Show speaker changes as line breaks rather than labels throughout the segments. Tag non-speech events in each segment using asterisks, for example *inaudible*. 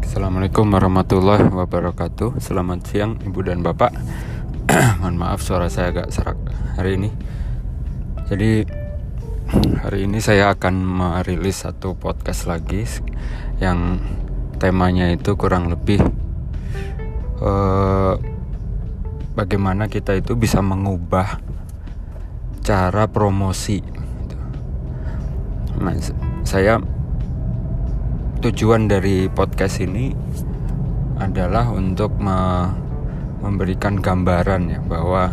Assalamualaikum warahmatullahi wabarakatuh. Selamat siang ibu dan bapak. *clears throat* Mohon maaf suara saya agak serak hari ini. Jadi hari ini saya akan merilis satu podcast lagi Yang temanya itu kurang lebih uh, Bagaimana kita itu bisa mengubah cara promosi. Nah, saya tujuan dari podcast ini adalah untuk me memberikan gambaran ya bahwa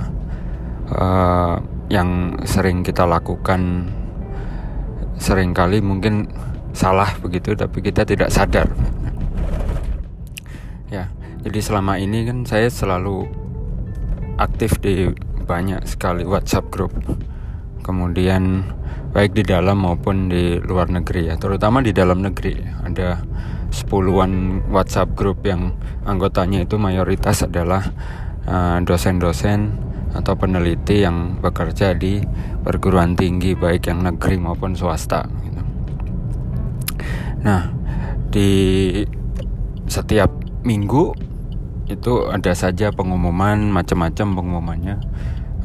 uh, yang sering kita lakukan sering kali mungkin salah begitu tapi kita tidak sadar. Ya jadi selama ini kan saya selalu aktif di banyak sekali WhatsApp group kemudian baik di dalam maupun di luar negeri ya terutama di dalam negeri ada sepuluhan WhatsApp group yang anggotanya itu mayoritas adalah eh, dosen-dosen uh, atau peneliti yang bekerja di perguruan tinggi baik yang negeri maupun swasta gitu. nah di setiap minggu itu ada saja pengumuman macam-macam pengumumannya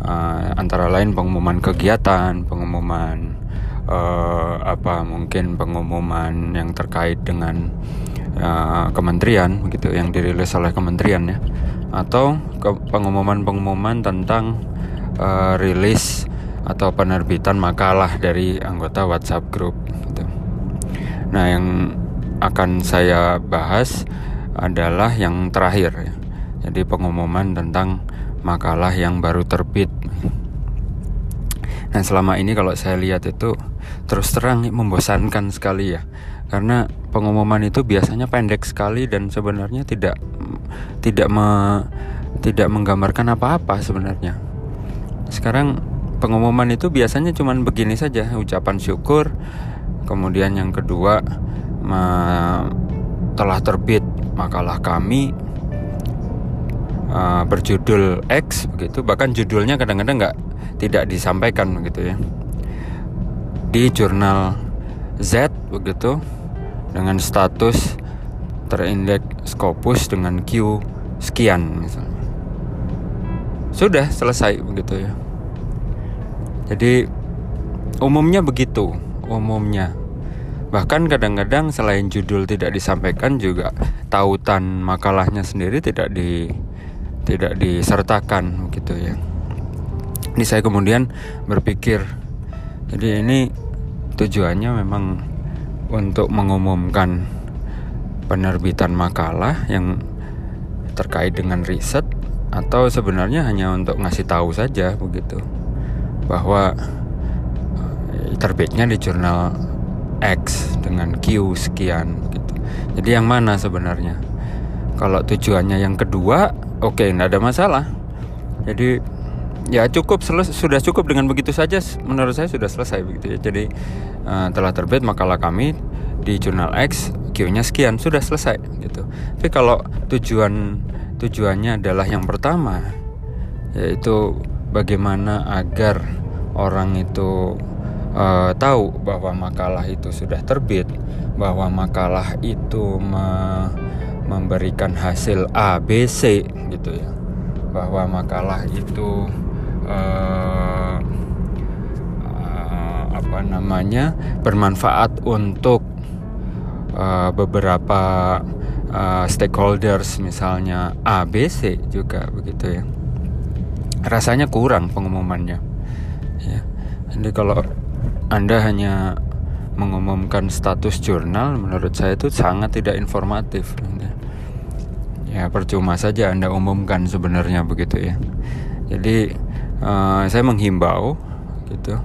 uh, antara lain pengumuman kegiatan pengumuman uh, apa mungkin pengumuman yang terkait dengan uh, kementerian begitu yang dirilis oleh kementerian ya atau pengumuman-pengumuman tentang uh, rilis atau penerbitan makalah dari anggota WhatsApp group gitu. Nah, yang akan saya bahas adalah yang terakhir ya. Jadi pengumuman tentang makalah yang baru terbit. Nah, selama ini kalau saya lihat itu terus terang membosankan sekali ya karena pengumuman itu biasanya pendek sekali dan sebenarnya tidak tidak me, tidak menggambarkan apa-apa sebenarnya sekarang pengumuman itu biasanya cuma begini saja ucapan syukur kemudian yang kedua ma, telah terbit makalah kami uh, berjudul X begitu bahkan judulnya kadang-kadang nggak tidak disampaikan begitu ya di jurnal Z begitu dengan status terindeks Scopus dengan Q sekian misalnya. Sudah selesai begitu ya. Jadi umumnya begitu, umumnya. Bahkan kadang-kadang selain judul tidak disampaikan juga tautan makalahnya sendiri tidak di tidak disertakan gitu ya. Ini saya kemudian berpikir jadi ini tujuannya memang untuk mengumumkan penerbitan makalah yang terkait dengan riset atau sebenarnya hanya untuk ngasih tahu saja begitu bahwa eh, terbitnya di jurnal X dengan Q sekian gitu. Jadi yang mana sebenarnya? Kalau tujuannya yang kedua, oke, nggak ada masalah. Jadi ya cukup sudah cukup dengan begitu saja. Menurut saya sudah selesai begitu ya. Jadi uh, telah terbit makalah kami di jurnal X Q-nya sekian sudah selesai gitu. Tapi kalau tujuan tujuannya adalah yang pertama yaitu bagaimana agar orang itu uh, tahu bahwa makalah itu sudah terbit bahwa makalah itu me memberikan hasil A B C gitu ya. Bahwa makalah itu uh, apa namanya bermanfaat untuk uh, beberapa uh, stakeholders misalnya A B C juga begitu ya. Rasanya kurang pengumumannya ya. Jadi kalau anda hanya mengumumkan status jurnal menurut saya itu sangat tidak informatif ya percuma saja anda umumkan sebenarnya begitu ya. Jadi uh, saya menghimbau gitu.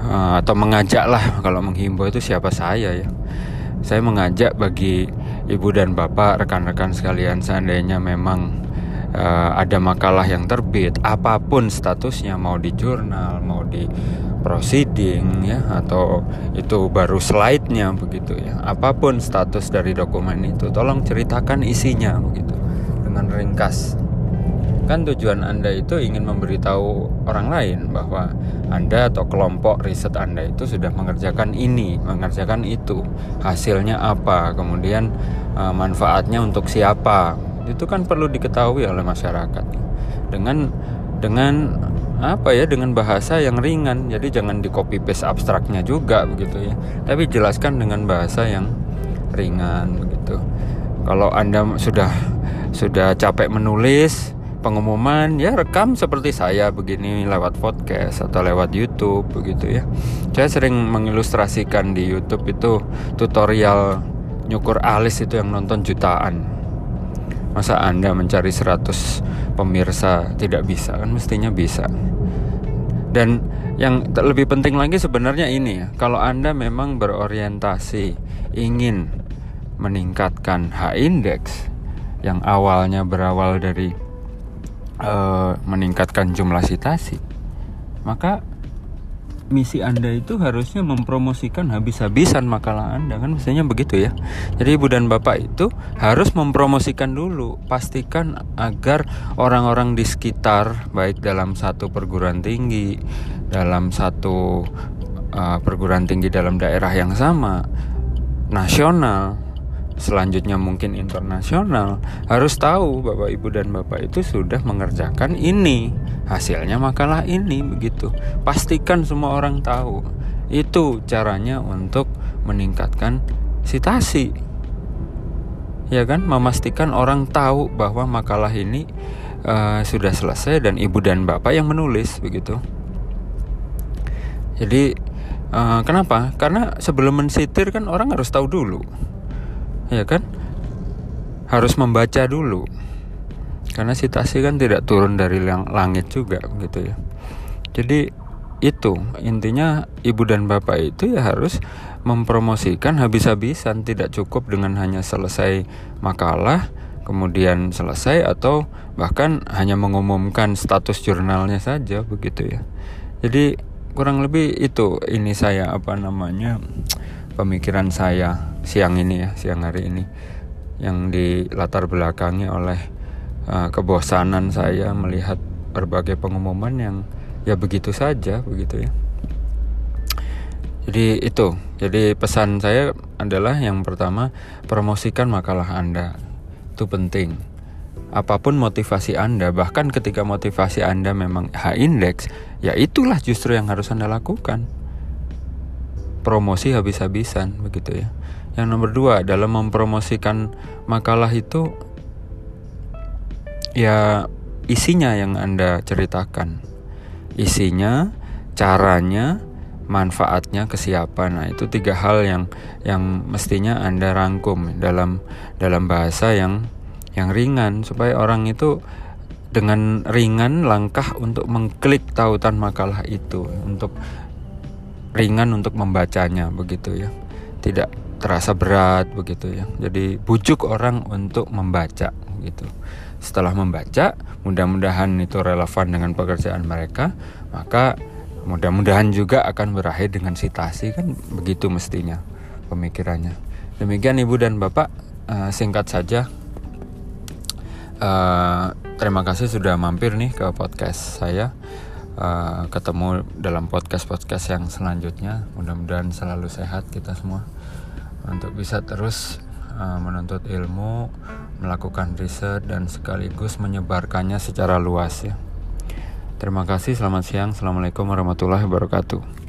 Uh, atau mengajak lah kalau menghimbau itu siapa saya ya. Saya mengajak bagi ibu dan bapak rekan-rekan sekalian seandainya memang uh, ada makalah yang terbit apa pun statusnya mau di jurnal mau di proceeding ya atau itu baru slide-nya begitu ya. Apa pun status dari dokumen itu tolong ceritakan isinya begitu dengan ringkas. Kan tujuan anda itu ingin memberitahu orang lain bahwa anda atau kelompok riset anda itu sudah mengerjakan ini mengerjakan itu hasilnya apa kemudian uh, manfaatnya untuk siapa. Itu kan perlu diketahui oleh masyarakat. Dengan dengan apa ya dengan bahasa yang ringan. Jadi jangan di copy paste abstraknya juga begitu ya. Tapi jelaskan dengan bahasa yang ringan begitu. Kalau anda sudah sudah capek menulis pengumuman ya rekam seperti saya begini lewat podcast atau lewat YouTube begitu ya. Saya sering mengilustrasikan di YouTube itu tutorial nyukur alis itu yang nonton jutaan masa anda mencari 100 pemirsa tidak bisa? Kan mestinya bisa. Dan yang lebih penting lagi sebenarnya ini ya, kalau Anda memang berorientasi ingin meningkatkan H index yang awalnya berawal dari uh, meningkatkan jumlah sitasi, maka misi Anda itu harusnya mempromosikan habis-habisan makalah Anda kan mestinya begitu ya. Jadi Ibu dan Bapak itu harus mempromosikan dulu, pastikan agar orang-orang di sekitar baik dalam satu perguruan tinggi, dalam satu uh, perguruan tinggi dalam daerah yang sama, nasional, selanjutnya mungkin internasional harus tahu Bapak Ibu dan Bapak itu sudah mengerjakan ini. Hasilnya makalah ini begitu. Pastikan semua orang tahu. Itu caranya untuk meningkatkan sitasi. Ya kan? Memastikan orang tahu bahwa makalah ini uh, sudah selesai dan ibu dan bapak yang menulis begitu. Jadi uh, kenapa? Karena sebelum mensitir kan orang harus tahu dulu ya kan? Harus membaca dulu. Karena sitasi kan tidak turun dari langit juga gitu ya. Jadi itu. Intinya ibu dan bapak itu ya harus mempromosikan habis-habisan tidak cukup dengan hanya selesai makalah kemudian selesai atau bahkan hanya mengumumkan status jurnalnya saja begitu ya. Jadi kurang lebih itu. Ini saya apa namanya pemikiran saya siang ini ya siang hari ini yang dilatar belakangi oleh uh, kebosanan saya melihat berbagai pengumuman yang ya begitu saja begitu ya. Jadi itu jadi pesan saya adalah yang pertama promosikan makalah anda. Itu penting. Apa pun motivasi anda bahkan ketika motivasi anda memang H index ya itulah justru yang harus anda lakukan promosi habis-habisan begitu ya. Yang nomor dua dalam mempromosikan makalah itu ya isinya yang anda ceritakan, isinya, caranya, manfaatnya ke siapa. Nah itu tiga hal yang yang mestinya anda rangkum dalam dalam bahasa yang yang ringan supaya orang itu dengan ringan langkah untuk mengklik tautan makalah itu untuk ringan untuk membacanya begitu ya. Tidak terasa berat begitu ya. Jadi bujuk orang untuk membaca gitu setelah membaca mudah-mudahan itu relevan dengan pekerjaan mereka maka mudah-mudahan juga akan berakhir dengan sitasi kan? Begitu mestinya pemikirannya. Demikian ibu dan bapak uh, singkat saja. Uh, terima kasih sudah mampir nih ke podcast saya uh, ketemu dalam podcast-podcast yang selanjutnya. Mudah-mudahan selalu sehat kita semua untuk bisa terus uh, menuntut ilmu, melakukan riset dan sekaligus menyebarkannya secara luas ya. Terima kasih, selamat siang. Assalamualaikum warahmatullahi wabarakatuh.